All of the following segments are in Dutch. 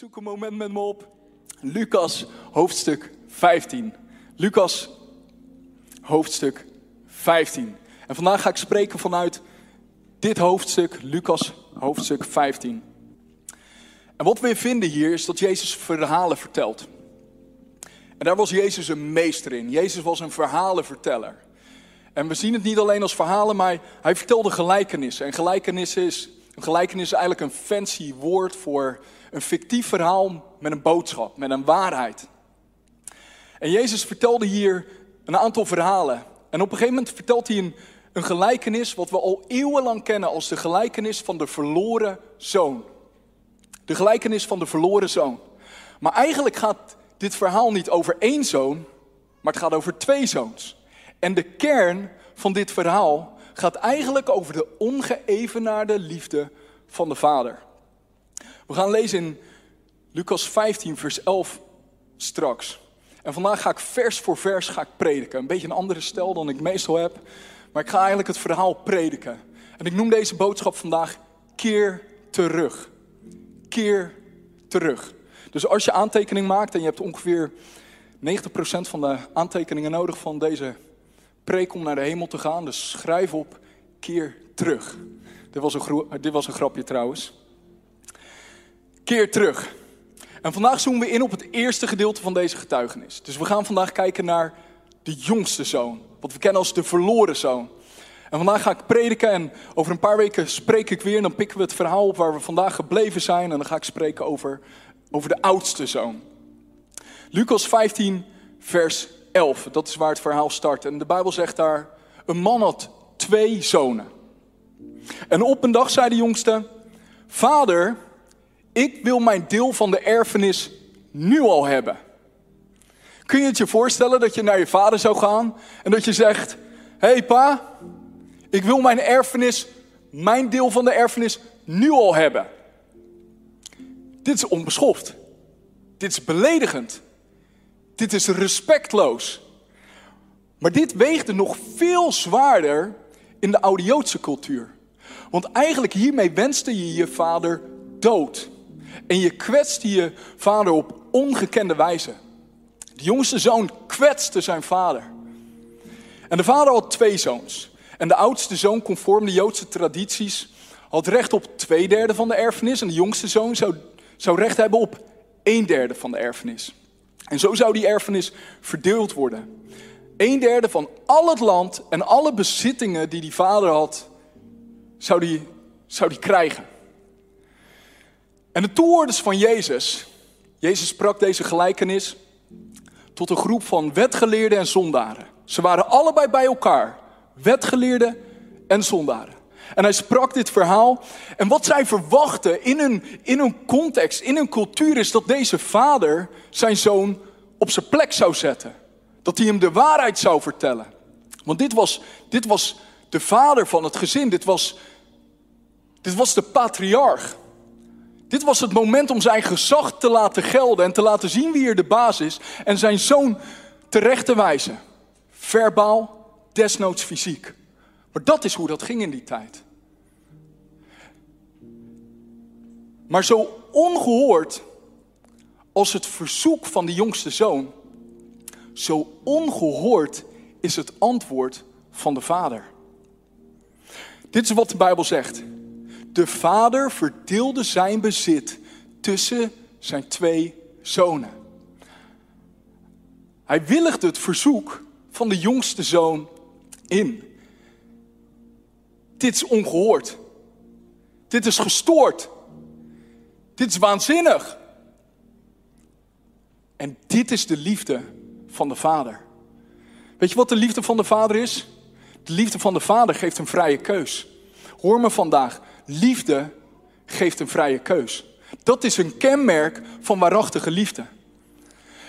Zoek een moment met me op. Lucas hoofdstuk 15. Lucas hoofdstuk 15. En vandaag ga ik spreken vanuit dit hoofdstuk, Lucas hoofdstuk 15. En wat we vinden hier is dat Jezus verhalen vertelt. En daar was Jezus een meester in. Jezus was een verhalenverteller. En we zien het niet alleen als verhalen, maar hij vertelde gelijkenissen. En gelijkenissen is, een gelijkenis is eigenlijk een fancy woord voor een fictief verhaal met een boodschap, met een waarheid. En Jezus vertelde hier een aantal verhalen. En op een gegeven moment vertelt hij een, een gelijkenis wat we al eeuwenlang kennen als de gelijkenis van de verloren zoon. De gelijkenis van de verloren zoon. Maar eigenlijk gaat dit verhaal niet over één zoon, maar het gaat over twee zoons. En de kern van dit verhaal gaat eigenlijk over de ongeëvenaarde liefde van de vader. We gaan lezen in Lucas 15, vers 11 straks. En vandaag ga ik vers voor vers ga ik prediken. Een beetje een andere stijl dan ik meestal heb. Maar ik ga eigenlijk het verhaal prediken. En ik noem deze boodschap vandaag keer terug. Keer terug. Dus als je aantekening maakt en je hebt ongeveer 90% van de aantekeningen nodig van deze preek om naar de hemel te gaan. Dus schrijf op keer terug. Was een, dit was een grapje trouwens. Keer terug. En vandaag zoomen we in op het eerste gedeelte van deze getuigenis. Dus we gaan vandaag kijken naar de jongste zoon. Wat we kennen als de verloren zoon. En vandaag ga ik prediken en over een paar weken spreek ik weer. En dan pikken we het verhaal op waar we vandaag gebleven zijn. En dan ga ik spreken over, over de oudste zoon. Lucas 15, vers 11. Dat is waar het verhaal start. En de Bijbel zegt daar: Een man had twee zonen. En op een dag zei de jongste: Vader, ik wil mijn deel van de erfenis nu al hebben. Kun je het je voorstellen dat je naar je vader zou gaan en dat je zegt: Hé hey pa, ik wil mijn erfenis, mijn deel van de erfenis nu al hebben. Dit is onbeschoft. Dit is beledigend. Dit is respectloos. Maar dit weegde nog veel zwaarder in de oude Joodse cultuur. Want eigenlijk hiermee wenste je je vader dood. En je kwetste je vader op ongekende wijze. De jongste zoon kwetste zijn vader. En de vader had twee zoons. En de oudste zoon, conform de Joodse tradities, had recht op twee derde van de erfenis. En de jongste zoon zou, zou recht hebben op een derde van de erfenis. En zo zou die erfenis verdeeld worden. Een derde van al het land en alle bezittingen die die vader had, zou die, zou die krijgen. En de toehoorders van Jezus, Jezus sprak deze gelijkenis tot een groep van wetgeleerden en zondaren. Ze waren allebei bij elkaar, wetgeleerden en zondaren. En hij sprak dit verhaal. En wat zij verwachten in hun, in hun context, in hun cultuur, is dat deze vader zijn zoon op zijn plek zou zetten. Dat hij hem de waarheid zou vertellen. Want dit was, dit was de vader van het gezin. Dit was, dit was de patriarch. Dit was het moment om zijn gezag te laten gelden en te laten zien wie er de baas is. En zijn zoon terecht te wijzen. Verbaal, desnoods fysiek. Maar dat is hoe dat ging in die tijd. Maar zo ongehoord als het verzoek van de jongste zoon, zo ongehoord is het antwoord van de vader. Dit is wat de Bijbel zegt. De vader verdeelde zijn bezit tussen zijn twee zonen. Hij willigde het verzoek van de jongste zoon in. Dit is ongehoord. Dit is gestoord. Dit is waanzinnig. En dit is de liefde van de Vader. Weet je wat de liefde van de Vader is? De liefde van de Vader geeft een vrije keus. Hoor me vandaag, liefde geeft een vrije keus. Dat is een kenmerk van waarachtige liefde.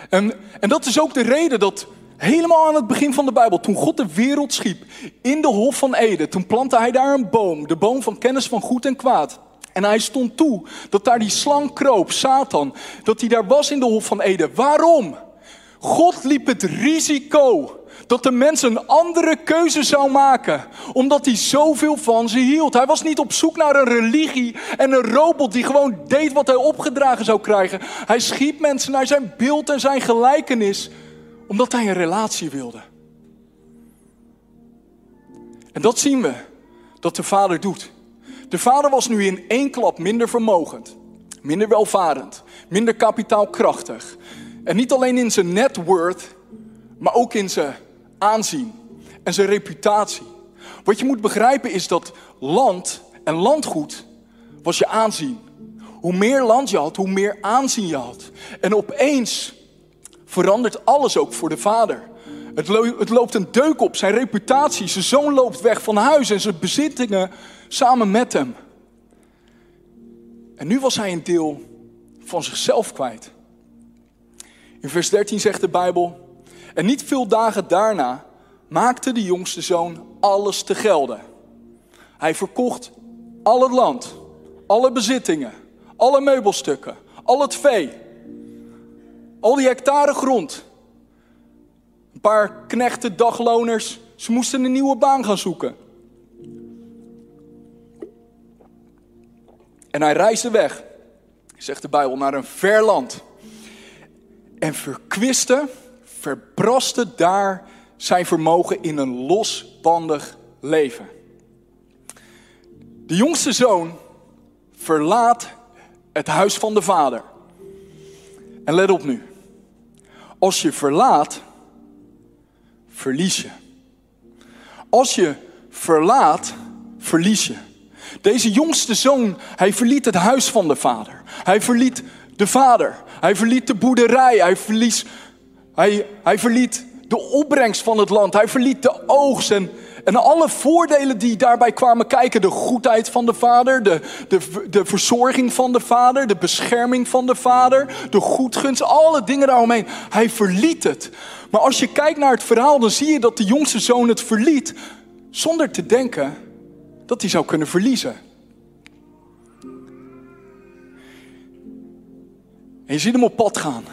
En, en dat is ook de reden dat helemaal aan het begin van de Bijbel, toen God de wereld schiep, in de Hof van Eden, toen plantte hij daar een boom, de boom van kennis van goed en kwaad. En hij stond toe dat daar die slang kroop, Satan, dat hij daar was in de Hof van Eden. Waarom? God liep het risico dat de mens een andere keuze zou maken, omdat hij zoveel van ze hield. Hij was niet op zoek naar een religie en een robot die gewoon deed wat hij opgedragen zou krijgen. Hij schiep mensen naar zijn beeld en zijn gelijkenis, omdat hij een relatie wilde. En dat zien we, dat de vader doet. De vader was nu in één klap minder vermogend, minder welvarend, minder kapitaalkrachtig. En niet alleen in zijn net worth, maar ook in zijn aanzien en zijn reputatie. Wat je moet begrijpen is dat land en landgoed was je aanzien. Hoe meer land je had, hoe meer aanzien je had. En opeens verandert alles ook voor de vader. Het, het loopt een deuk op, zijn reputatie. Zijn zoon loopt weg van huis en zijn bezittingen samen met hem. En nu was hij een deel van zichzelf kwijt. In vers 13 zegt de Bijbel: En niet veel dagen daarna maakte de jongste zoon alles te gelden. Hij verkocht al het land, alle bezittingen, alle meubelstukken, al het vee, al die hectare grond. Een paar knechten, dagloners, ze moesten een nieuwe baan gaan zoeken. En hij reisde weg, zegt de Bijbel, naar een ver land. En verkwiste, verbraste daar zijn vermogen in een losbandig leven. De jongste zoon verlaat het huis van de vader. En let op nu. Als je verlaat, verlies je. Als je verlaat, verlies je. Deze jongste zoon, hij verliet het huis van de vader. Hij verliet de vader. Hij verliet de boerderij. Hij, verlies, hij, hij verliet de opbrengst van het land. Hij verliet de oogst en, en alle voordelen die daarbij kwamen kijken. De goedheid van de vader, de, de, de verzorging van de vader, de bescherming van de vader, de goedgunst, alle dingen daaromheen. Hij verliet het. Maar als je kijkt naar het verhaal, dan zie je dat de jongste zoon het verliet zonder te denken dat hij zou kunnen verliezen. En je ziet hem op pad gaan.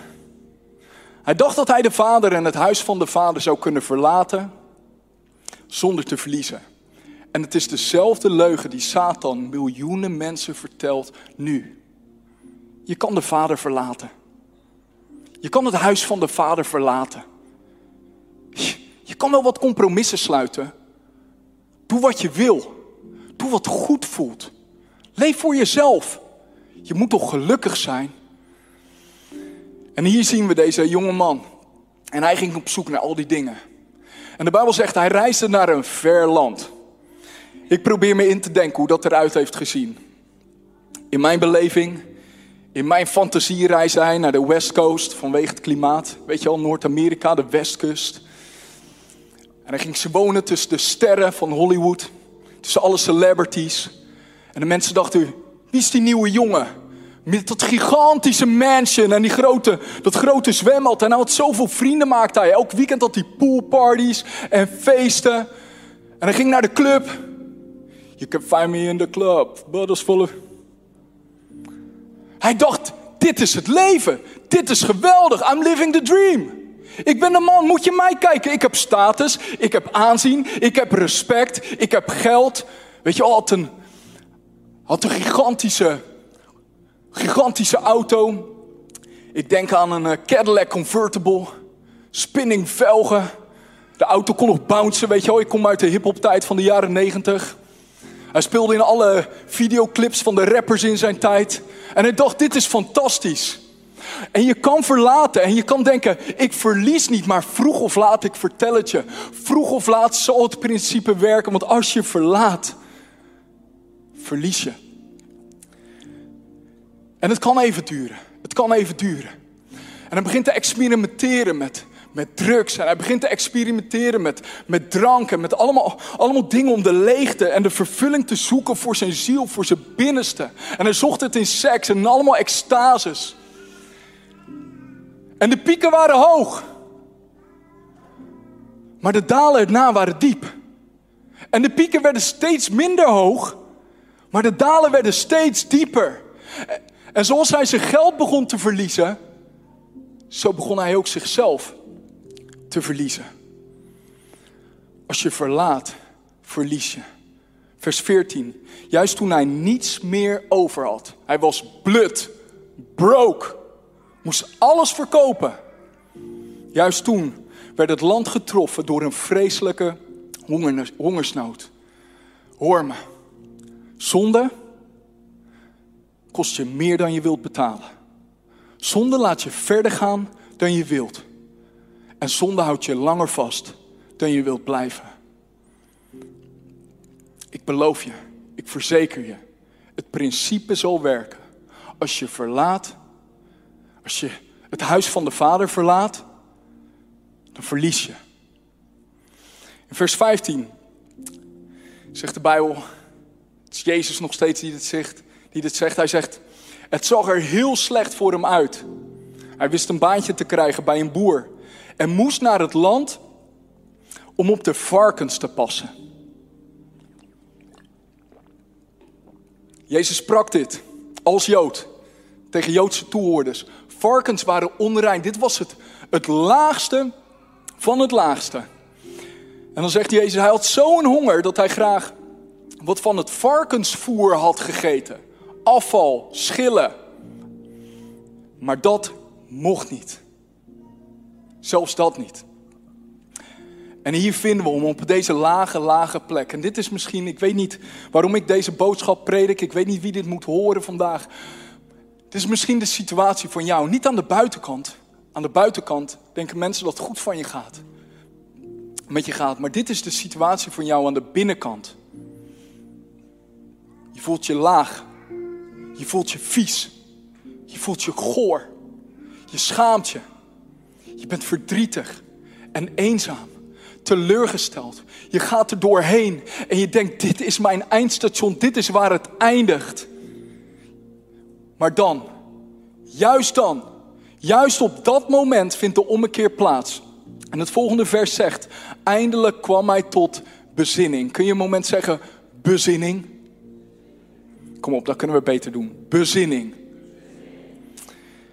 Hij dacht dat hij de vader en het huis van de vader zou kunnen verlaten zonder te verliezen. En het is dezelfde leugen die Satan miljoenen mensen vertelt nu. Je kan de vader verlaten. Je kan het huis van de vader verlaten. Je kan wel wat compromissen sluiten. Doe wat je wil. Doe wat goed voelt. Leef voor jezelf. Je moet toch gelukkig zijn? En hier zien we deze jonge man. En hij ging op zoek naar al die dingen. En de Bijbel zegt, hij reisde naar een ver land. Ik probeer me in te denken hoe dat eruit heeft gezien. In mijn beleving, in mijn fantasie reisde hij naar de West Coast vanwege het klimaat. Weet je al, Noord-Amerika, de Westkust. En hij ging ze wonen tussen de sterren van Hollywood. Tussen alle celebrities. En de mensen dachten, wie is die nieuwe jongen? Met dat gigantische mansion en die grote, dat grote zwembad. En hij had zoveel vrienden maakte hij. Elk weekend had hij poolparties en feesten. En hij ging naar de club. You can find me in the club. Bottles full of... Hij dacht, dit is het leven. Dit is geweldig. I'm living the dream. Ik ben een man, moet je mij kijken. Ik heb status, ik heb aanzien, ik heb respect, ik heb geld. Weet je, had een, had een gigantische gigantische auto. Ik denk aan een eh, Cadillac Convertible. Spinning velgen. De auto kon nog bouncen, weet je wel. Ik kom uit de hip-hop tijd van de jaren 90. Hij speelde in alle videoclips van de rappers in zijn tijd. En hij dacht, dit is fantastisch. En je kan verlaten en je kan denken, ik verlies niet, maar vroeg of laat, ik vertel het je. Vroeg of laat zal het principe werken, want als je verlaat, verlies je. En het kan even duren. Het kan even duren. En hij begint te experimenteren met, met drugs. En hij begint te experimenteren met, met drank. En met allemaal, allemaal dingen om de leegte en de vervulling te zoeken voor zijn ziel, voor zijn binnenste. En hij zocht het in seks en allemaal extases. En de pieken waren hoog. Maar de dalen erna waren diep. En de pieken werden steeds minder hoog. Maar de dalen werden steeds dieper. En zoals hij zijn geld begon te verliezen, zo begon hij ook zichzelf te verliezen. Als je verlaat, verlies je. Vers 14. Juist toen hij niets meer over had. Hij was blut, broke, moest alles verkopen. Juist toen werd het land getroffen door een vreselijke hongersnood. Hoor me, zonde kost je meer dan je wilt betalen. Zonde laat je verder gaan dan je wilt. En zonde houdt je langer vast dan je wilt blijven. Ik beloof je, ik verzeker je, het principe zal werken. Als je verlaat, als je het huis van de Vader verlaat, dan verlies je. In vers 15 zegt de Bijbel, het is Jezus nog steeds die dit zegt, die dit zegt. Hij zegt, het zag er heel slecht voor hem uit. Hij wist een baantje te krijgen bij een boer en moest naar het land om op de varkens te passen. Jezus sprak dit als Jood tegen Joodse toehoorders. Varkens waren onrein. Dit was het, het laagste van het laagste. En dan zegt Jezus, hij had zo'n honger dat hij graag wat van het varkensvoer had gegeten. Afval, schillen. Maar dat mocht niet. Zelfs dat niet. En hier vinden we hem op deze lage, lage plek. En dit is misschien, ik weet niet waarom ik deze boodschap predik. Ik weet niet wie dit moet horen vandaag. Het is misschien de situatie van jou. Niet aan de buitenkant. Aan de buitenkant denken mensen dat het goed van je gaat. Met je gaat. Maar dit is de situatie van jou aan de binnenkant. Je voelt je laag. Je voelt je vies. Je voelt je goor. Je schaamt je. Je bent verdrietig en eenzaam teleurgesteld. Je gaat er doorheen en je denkt, dit is mijn eindstation, dit is waar het eindigt. Maar dan, juist dan, juist op dat moment vindt de ommekeer plaats. En het volgende vers zegt, eindelijk kwam hij tot bezinning. Kun je een moment zeggen, bezinning? Kom op, dat kunnen we beter doen. Bezinning.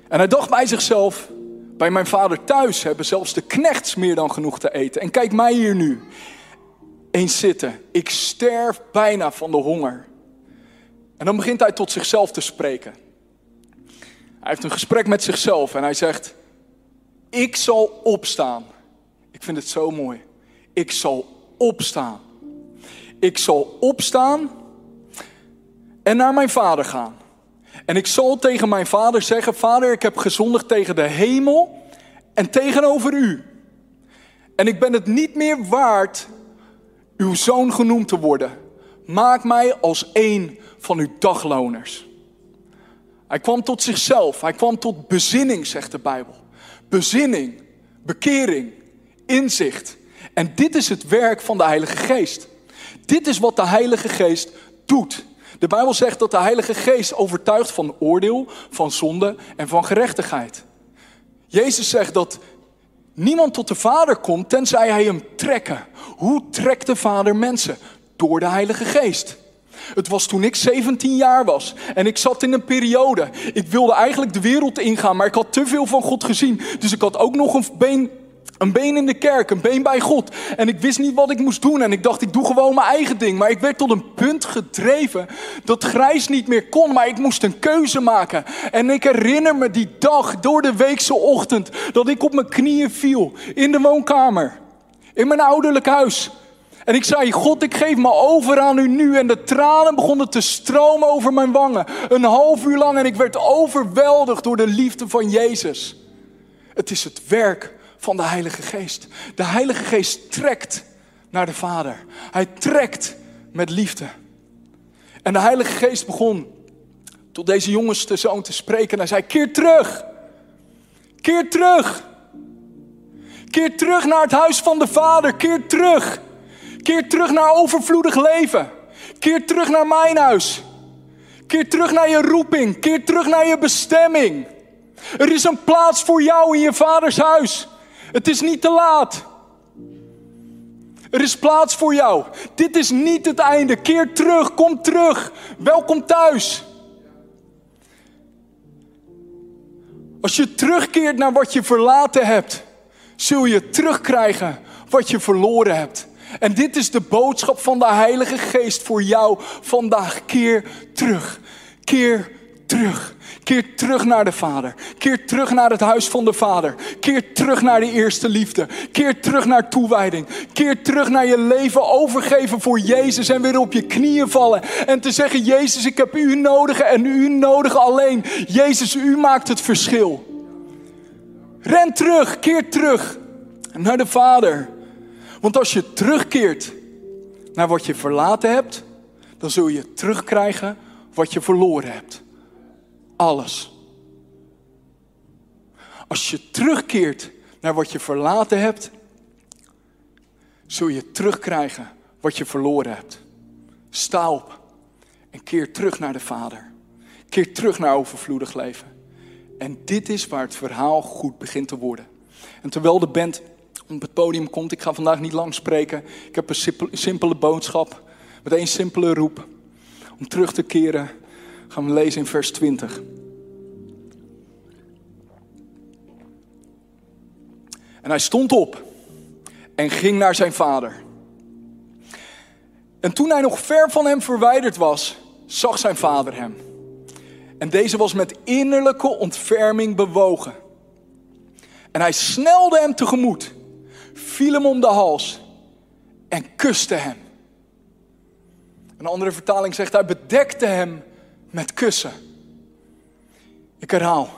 En hij dacht bij zichzelf, bij mijn vader thuis hebben zelfs de knechts meer dan genoeg te eten. En kijk mij hier nu. Eens zitten. Ik sterf bijna van de honger. En dan begint hij tot zichzelf te spreken. Hij heeft een gesprek met zichzelf en hij zegt: Ik zal opstaan. Ik vind het zo mooi. Ik zal opstaan. Ik zal opstaan en naar mijn vader gaan. En ik zal tegen mijn vader zeggen: Vader, ik heb gezondigd tegen de hemel en tegenover u. En ik ben het niet meer waard uw zoon genoemd te worden. Maak mij als een van uw dagloners. Hij kwam tot zichzelf. Hij kwam tot bezinning, zegt de Bijbel. Bezinning, bekering, inzicht. En dit is het werk van de Heilige Geest. Dit is wat de Heilige Geest doet. De Bijbel zegt dat de Heilige Geest overtuigt van oordeel, van zonde en van gerechtigheid. Jezus zegt dat niemand tot de Vader komt tenzij hij hem trekken. Hoe trekt de Vader mensen? Door de Heilige Geest. Het was toen ik 17 jaar was en ik zat in een periode. Ik wilde eigenlijk de wereld ingaan, maar ik had te veel van God gezien. Dus ik had ook nog een been een been in de kerk, een been bij God. En ik wist niet wat ik moest doen. En ik dacht, ik doe gewoon mijn eigen ding. Maar ik werd tot een punt gedreven dat grijs niet meer kon. Maar ik moest een keuze maken. En ik herinner me die dag door de weekse ochtend dat ik op mijn knieën viel in de woonkamer. In mijn ouderlijk huis. En ik zei, God, ik geef me over aan u nu. En de tranen begonnen te stromen over mijn wangen. Een half uur lang en ik werd overweldigd door de liefde van Jezus. Het is het werk van de Heilige Geest. De Heilige Geest trekt naar de Vader. Hij trekt met liefde. En de Heilige Geest begon tot deze jongste zoon te spreken. En hij zei: Keer terug. Keer terug. Keer terug naar het huis van de Vader. Keer terug. Keer terug naar overvloedig leven. Keer terug naar mijn huis. Keer terug naar je roeping. Keer terug naar je bestemming. Er is een plaats voor jou in je vaders huis. Het is niet te laat. Er is plaats voor jou. Dit is niet het einde. Keer terug, kom terug. Welkom thuis. Als je terugkeert naar wat je verlaten hebt, zul je terugkrijgen wat je verloren hebt. En dit is de boodschap van de Heilige Geest voor jou vandaag. Keer terug. Keer terug. Keer terug naar de Vader. Keer terug naar het huis van de Vader. Keer terug naar de eerste liefde. Keer terug naar toewijding. Keer terug naar je leven overgeven voor Jezus en weer op je knieën vallen. En te zeggen, Jezus, ik heb u nodig en u nodig alleen. Jezus, u maakt het verschil. Ren terug, keer terug naar de Vader. Want als je terugkeert naar wat je verlaten hebt, dan zul je terugkrijgen wat je verloren hebt. Alles. Als je terugkeert naar wat je verlaten hebt, zul je terugkrijgen wat je verloren hebt. Sta op en keer terug naar de Vader. Keer terug naar overvloedig leven. En dit is waar het verhaal goed begint te worden. En terwijl de band op het podium komt, ik ga vandaag niet lang spreken. Ik heb een simpele boodschap met één simpele roep. Om terug te keren gaan we lezen in vers 20. En hij stond op en ging naar zijn vader. En toen hij nog ver van hem verwijderd was, zag zijn vader hem. En deze was met innerlijke ontferming bewogen. En hij snelde hem tegemoet, viel hem om de hals en kuste hem. Een andere vertaling zegt hij bedekte hem met kussen. Ik herhaal.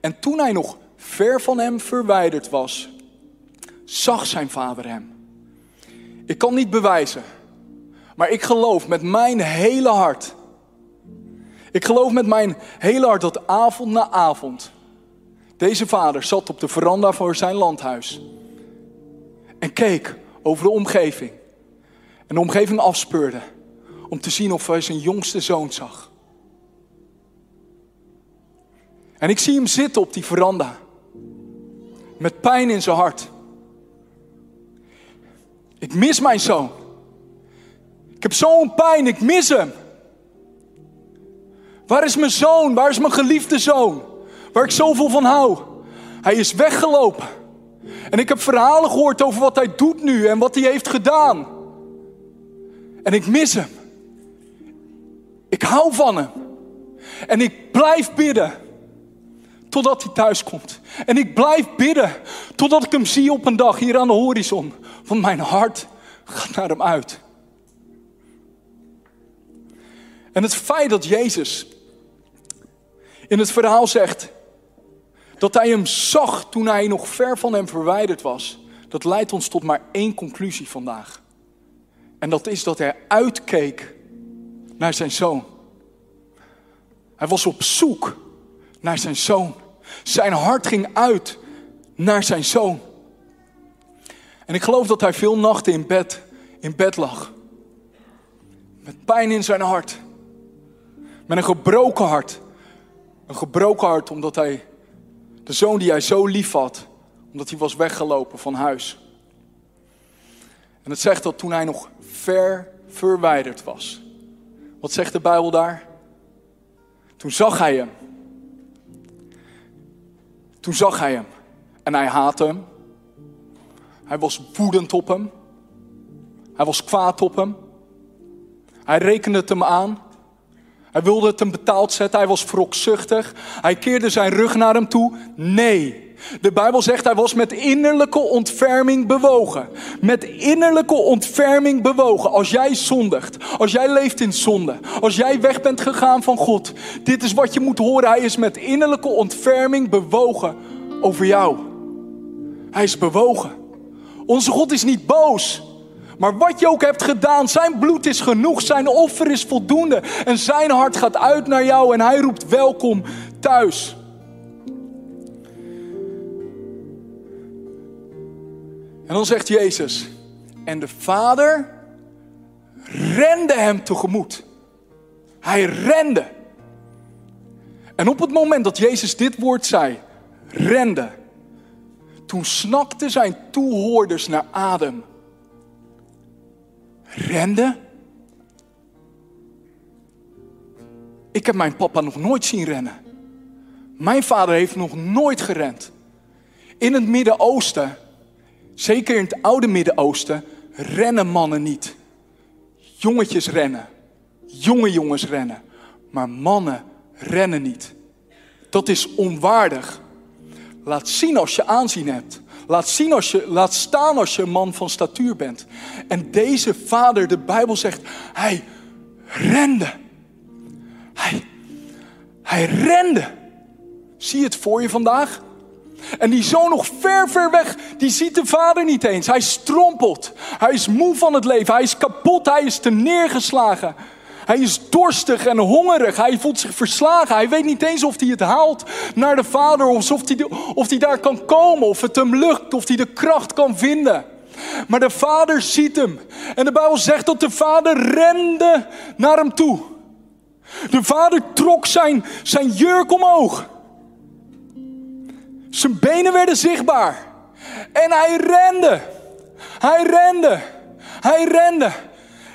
En toen hij nog ver van hem verwijderd was, zag zijn vader hem. Ik kan niet bewijzen, maar ik geloof met mijn hele hart. Ik geloof met mijn hele hart dat avond na avond deze vader zat op de veranda voor zijn landhuis en keek over de omgeving en de omgeving afspeurde om te zien of hij zijn jongste zoon zag. En ik zie hem zitten op die veranda. Met pijn in zijn hart. Ik mis mijn zoon. Ik heb zo'n pijn, ik mis hem. Waar is mijn zoon? Waar is mijn geliefde zoon? Waar ik zoveel van hou. Hij is weggelopen. En ik heb verhalen gehoord over wat hij doet nu en wat hij heeft gedaan. En ik mis hem. Ik hou van hem. En ik blijf bidden totdat hij thuis komt. En ik blijf bidden totdat ik hem zie op een dag hier aan de horizon. Want mijn hart gaat naar hem uit. En het feit dat Jezus in het verhaal zegt dat hij hem zag toen hij nog ver van hem verwijderd was, dat leidt ons tot maar één conclusie vandaag. En dat is dat hij uitkeek naar zijn zoon. Hij was op zoek naar zijn zoon. Zijn hart ging uit naar zijn zoon. En ik geloof dat hij veel nachten in bed, in bed lag. Met pijn in zijn hart. Met een gebroken hart. Een gebroken hart omdat hij de zoon die hij zo lief had, omdat hij was weggelopen van huis. En het zegt dat toen hij nog ver verwijderd was. Wat zegt de Bijbel daar? Toen zag hij hem. Toen zag hij hem. En hij haatte hem. Hij was woedend op hem. Hij was kwaad op hem. Hij rekende het hem aan. Hij wilde het hem betaald zetten. Hij was wrokzuchtig. Hij keerde zijn rug naar hem toe. Nee. De Bijbel zegt hij was met innerlijke ontferming bewogen. Met innerlijke ontferming bewogen. Als jij zondigt, als jij leeft in zonde, als jij weg bent gegaan van God. Dit is wat je moet horen. Hij is met innerlijke ontferming bewogen over jou. Hij is bewogen. Onze God is niet boos. Maar wat je ook hebt gedaan, zijn bloed is genoeg, zijn offer is voldoende. En zijn hart gaat uit naar jou en hij roept welkom thuis. En dan zegt Jezus, en de Vader rende hem tegemoet. Hij rende. En op het moment dat Jezus dit woord zei, rende, toen snakten zijn toehoorders naar adem rende. Ik heb mijn papa nog nooit zien rennen. Mijn vader heeft nog nooit gerend. In het Midden-Oosten, zeker in het oude Midden-Oosten, rennen mannen niet. Jongetjes rennen. Jonge jongens rennen. Maar mannen rennen niet. Dat is onwaardig. Laat zien als je aanzien hebt. Laat, zien als je, laat staan als je een man van statuur bent. En deze vader, de Bijbel zegt, hij rende. Hij, hij rende. Zie je het voor je vandaag? En die zoon nog ver, ver weg, die ziet de vader niet eens. Hij strompelt. Hij is moe van het leven. Hij is kapot. Hij is te neergeslagen. Hij is dorstig en hongerig. Hij voelt zich verslagen. Hij weet niet eens of hij het haalt naar de vader. Of hij, of hij daar kan komen. Of het hem lukt. Of hij de kracht kan vinden. Maar de vader ziet hem. En de Bijbel zegt dat de vader rende naar hem toe. De vader trok zijn, zijn jurk omhoog. Zijn benen werden zichtbaar. En hij rende. Hij rende. Hij rende.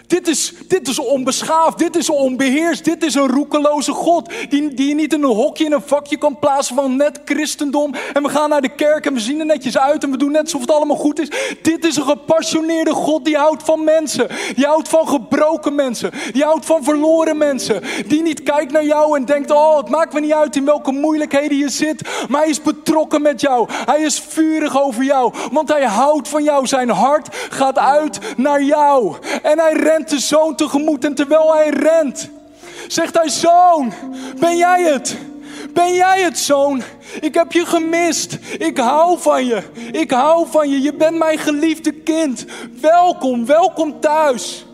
Dit is, dit is onbeschaafd, dit is onbeheerst, dit is een roekeloze God. Die, die je niet in een hokje, in een vakje kan plaatsen van net christendom. En we gaan naar de kerk en we zien er netjes uit en we doen net alsof het allemaal goed is. Dit is een gepassioneerde God die houdt van mensen. Die houdt van gebroken mensen. Die houdt van verloren mensen. Die niet kijkt naar jou en denkt, oh het maakt me niet uit in welke moeilijkheden je zit. Maar hij is betrokken met jou. Hij is vurig over jou. Want hij houdt van jou. Zijn hart gaat uit naar jou. En hij rent rent de zoon tegemoet en terwijl hij rent, zegt hij: Zoon, ben jij het? Ben jij het, zoon? Ik heb je gemist. Ik hou van je. Ik hou van je. Je bent mijn geliefde kind. Welkom, welkom thuis.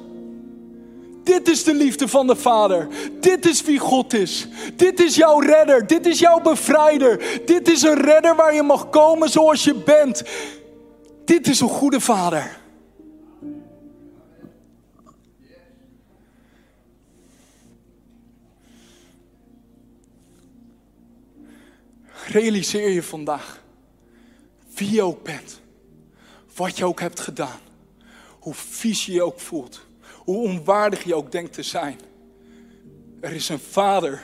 Dit is de liefde van de Vader. Dit is wie God is. Dit is jouw redder. Dit is jouw bevrijder. Dit is een redder waar je mag komen zoals je bent. Dit is een goede Vader. Realiseer je vandaag wie je ook bent, wat je ook hebt gedaan, hoe vies je je ook voelt, hoe onwaardig je ook denkt te zijn. Er is een vader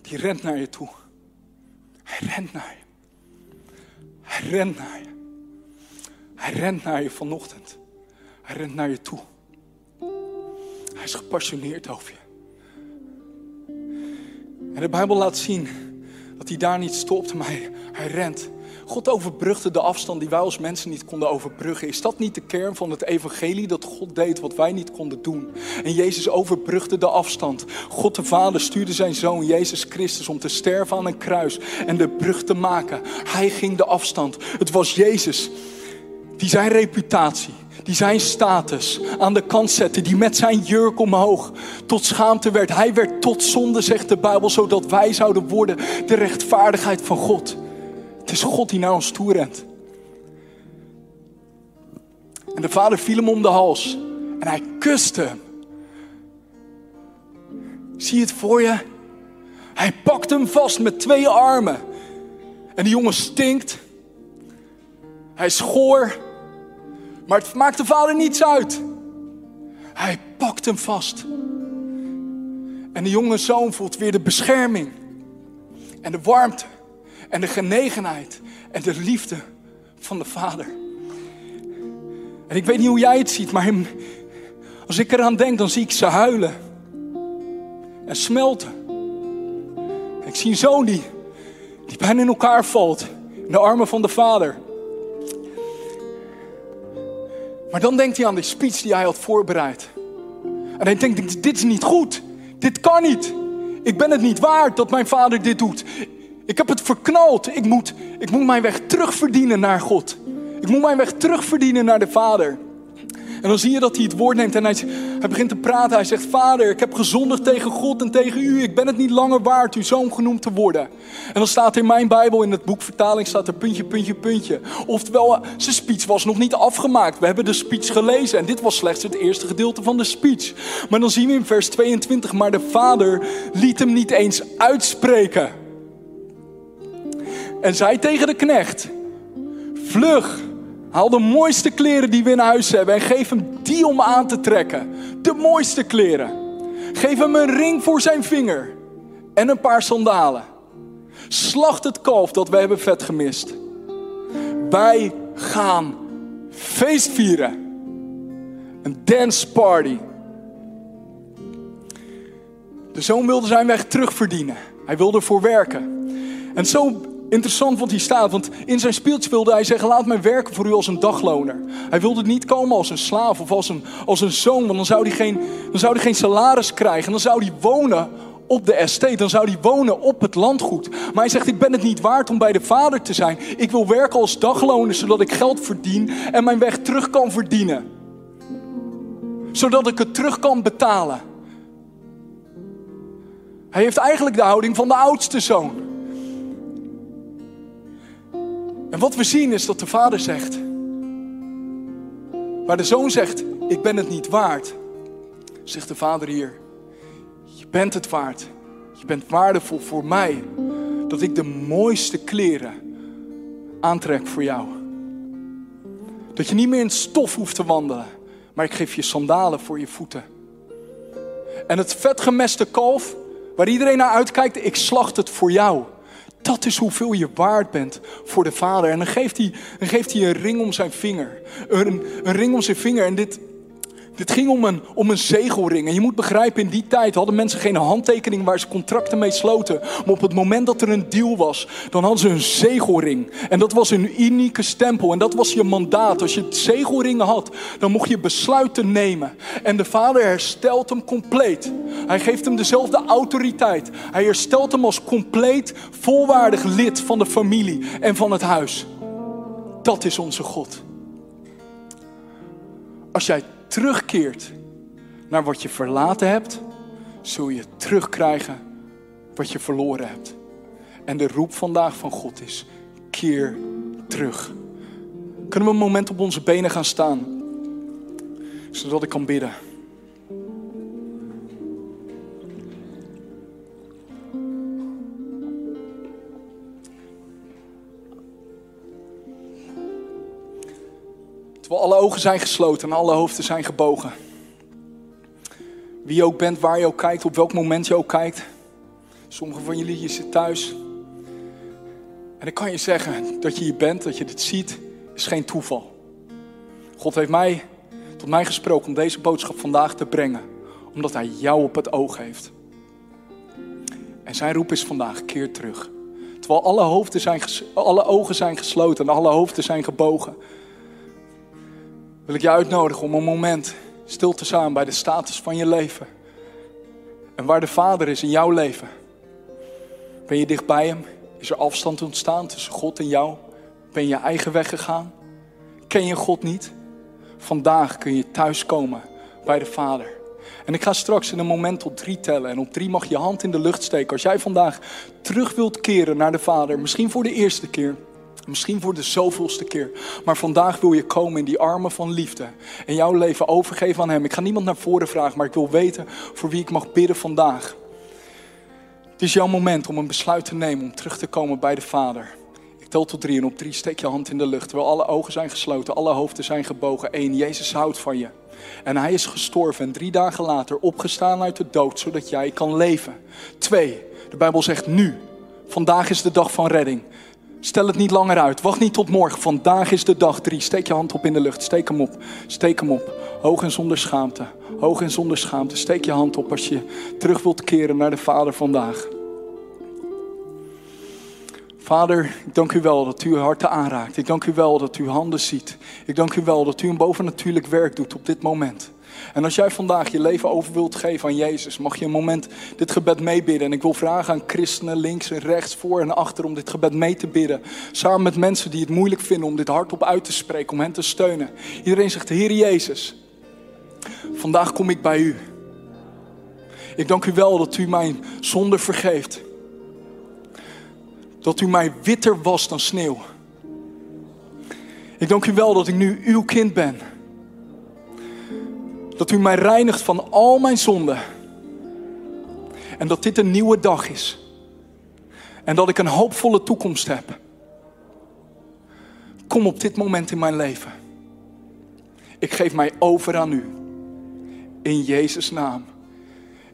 die rent naar je toe. Hij rent naar je. Hij rent naar je. Hij rent naar je vanochtend. Hij rent naar je toe. Hij is gepassioneerd over je. En de Bijbel laat zien dat hij daar niet stopt, maar hij, rent. God overbrugde de afstand die wij als mensen niet konden overbruggen. Is dat niet de kern van het evangelie? Dat God deed wat wij niet konden doen. En Jezus overbrugde de afstand. God de Vader stuurde zijn zoon Jezus Christus om te sterven aan een kruis en de brug te maken. Hij ging de afstand. Het was Jezus die zijn reputatie, die zijn status aan de kant zette, die met zijn jurk omhoog tot schaamte werd. Hij werd tot zonde, zegt de Bijbel, zodat wij zouden worden de rechtvaardigheid van God. Het is God die naar ons toe rent. En de vader viel hem om de hals en hij kuste hem. Zie het voor je? Hij pakt hem vast met twee armen. En die jongen stinkt. Hij is goor. Maar het maakt de vader niets uit. Hij pakt hem vast. En de jonge zoon voelt weer de bescherming. En de warmte. En de genegenheid. En de liefde van de vader. En ik weet niet hoe jij het ziet, maar als ik eraan denk, dan zie ik ze huilen. En smelten. ik zie een zoon die, die bijna in elkaar valt. In de armen van de vader. Maar dan denkt hij aan de speech die hij had voorbereid. En hij denkt, dit is niet goed. Dit kan niet. Ik ben het niet waard dat mijn vader dit doet. Ik heb het verknald. Ik moet, ik moet mijn weg terugverdienen naar God. Ik moet mijn weg terugverdienen naar de Vader. En dan zie je dat hij het woord neemt en hij, hij begint te praten. Hij zegt, vader, ik heb gezondigd tegen God en tegen u. Ik ben het niet langer waard uw zoon genoemd te worden. En dan staat in mijn Bijbel, in het boek vertaling, staat er puntje, puntje, puntje. Oftewel, zijn speech was nog niet afgemaakt. We hebben de speech gelezen en dit was slechts het eerste gedeelte van de speech. Maar dan zien we in vers 22, maar de vader liet hem niet eens uitspreken. En zei tegen de knecht, vlug, Haal de mooiste kleren die we in huis hebben en geef hem die om aan te trekken. De mooiste kleren. Geef hem een ring voor zijn vinger en een paar sandalen. Slacht het kalf dat we hebben vet gemist. Wij gaan feest vieren. Een dance party. De zoon wilde zijn weg terugverdienen. Hij wilde ervoor werken. En zo interessant wat hier staat, want in zijn speeltje wilde hij zeggen: Laat mij werken voor u als een dagloner. Hij wilde niet komen als een slaaf of als een, als een zoon, want dan zou, hij geen, dan zou hij geen salaris krijgen. Dan zou hij wonen op de estate, dan zou hij wonen op het landgoed. Maar hij zegt: Ik ben het niet waard om bij de vader te zijn. Ik wil werken als dagloner, zodat ik geld verdien en mijn weg terug kan verdienen. Zodat ik het terug kan betalen. Hij heeft eigenlijk de houding van de oudste zoon. En wat we zien is dat de vader zegt, waar de zoon zegt, ik ben het niet waard, zegt de vader hier, je bent het waard. Je bent waardevol voor mij, dat ik de mooiste kleren aantrek voor jou. Dat je niet meer in stof hoeft te wandelen, maar ik geef je sandalen voor je voeten. En het vetgemeste kalf, waar iedereen naar uitkijkt, ik slacht het voor jou. Dat is hoeveel je waard bent voor de Vader. En dan geeft hij, dan geeft hij een ring om zijn vinger. Een, een ring om zijn vinger. En dit, dit ging om een, om een zegelring. En je moet begrijpen, in die tijd hadden mensen geen handtekening waar ze contracten mee sloten. Maar op het moment dat er een deal was, dan hadden ze een zegelring. En dat was een unieke stempel. En dat was je mandaat. Als je zegelringen had, dan mocht je besluiten nemen. En de vader herstelt hem compleet. Hij geeft hem dezelfde autoriteit. Hij herstelt hem als compleet, volwaardig lid van de familie en van het huis. Dat is onze God. Als jij terugkeert naar wat je verlaten hebt, zul je terugkrijgen wat je verloren hebt. En de roep vandaag van God is: keer terug. Kunnen we een moment op onze benen gaan staan, zodat ik kan bidden? Alle ogen zijn gesloten en alle hoofden zijn gebogen. Wie je ook bent, waar je ook kijkt, op welk moment je ook kijkt. Sommigen van jullie, je zit thuis. En ik kan je zeggen dat je hier bent, dat je dit ziet, is geen toeval. God heeft mij, tot mij gesproken om deze boodschap vandaag te brengen. Omdat hij jou op het oog heeft. En zijn roep is vandaag, keer terug. Terwijl alle, hoofden zijn, alle ogen zijn gesloten en alle hoofden zijn gebogen wil ik je uitnodigen om een moment stil te staan bij de status van je leven. En waar de Vader is in jouw leven. Ben je dicht bij Hem? Is er afstand ontstaan tussen God en jou? Ben je je eigen weg gegaan? Ken je God niet? Vandaag kun je thuiskomen bij de Vader. En ik ga straks in een moment tot drie tellen. En op drie mag je hand in de lucht steken. Als jij vandaag terug wilt keren naar de Vader, misschien voor de eerste keer. Misschien voor de zoveelste keer. Maar vandaag wil je komen in die armen van liefde. En jouw leven overgeven aan Hem. Ik ga niemand naar voren vragen, maar ik wil weten voor wie ik mag bidden vandaag. Het is jouw moment om een besluit te nemen om terug te komen bij de Vader. Ik tel tot drie en op drie steek je hand in de lucht. Terwijl alle ogen zijn gesloten, alle hoofden zijn gebogen. Eén, Jezus houdt van je. En hij is gestorven en drie dagen later opgestaan uit de dood, zodat jij kan leven. Twee, de Bijbel zegt nu. Vandaag is de dag van redding. Stel het niet langer uit. Wacht niet tot morgen. Vandaag is de dag drie. Steek je hand op in de lucht. Steek hem op. Steek hem op. Hoog en zonder schaamte. Hoog en zonder schaamte. Steek je hand op als je terug wilt keren naar de Vader vandaag. Vader, ik dank u wel dat u harten aanraakt. Ik dank u wel dat u handen ziet. Ik dank u wel dat u een bovennatuurlijk werk doet op dit moment. En als jij vandaag je leven over wilt geven aan Jezus, mag je een moment dit gebed meebidden. En ik wil vragen aan christenen links en rechts, voor en achter om dit gebed mee te bidden. Samen met mensen die het moeilijk vinden om dit hardop uit te spreken, om hen te steunen. Iedereen zegt, Heer Jezus, vandaag kom ik bij u. Ik dank u wel dat u mijn zonde vergeeft. Dat u mij witter was dan sneeuw. Ik dank u wel dat ik nu uw kind ben. Dat u mij reinigt van al mijn zonden. En dat dit een nieuwe dag is. En dat ik een hoopvolle toekomst heb. Kom op dit moment in mijn leven. Ik geef mij over aan u. In Jezus' naam.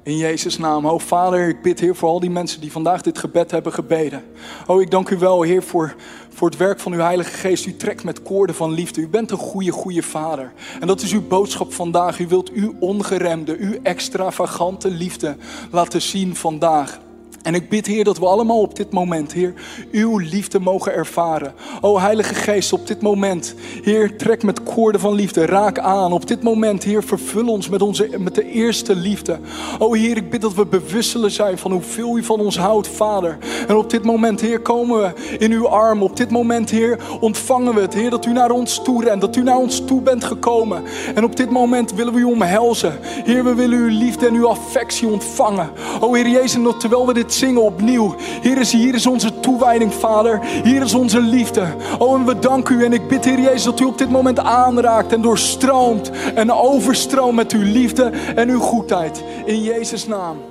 In Jezus' naam. Oh Vader, ik bid Heer voor al die mensen die vandaag dit gebed hebben gebeden. Oh, ik dank u wel Heer voor, voor het werk van uw Heilige Geest. U trekt met koorden van liefde. U bent een goede, goede Vader. En dat is uw boodschap vandaag. U wilt uw ongeremde, uw extravagante liefde laten zien vandaag. En ik bid, Heer, dat we allemaal op dit moment, Heer, uw liefde mogen ervaren. O Heilige Geest, op dit moment, Heer, trek met koorden van liefde, raak aan. Op dit moment, Heer, vervul ons met, onze, met de eerste liefde. O Heer, ik bid dat we bewust zijn van hoeveel u van ons houdt, Vader. En op dit moment, Heer, komen we in uw arm. Op dit moment, Heer, ontvangen we het, Heer, dat u naar ons toe rent, dat u naar ons toe bent gekomen. En op dit moment willen we u omhelzen. Heer, we willen uw liefde en uw affectie ontvangen. O Heer Jezus, terwijl we dit zingen opnieuw. Hier is, hier is onze toewijding, Vader. Hier is onze liefde. Oh, en we danken u. En ik bid, Heer Jezus, dat u op dit moment aanraakt en doorstroomt en overstroomt met uw liefde en uw goedheid. In Jezus' naam.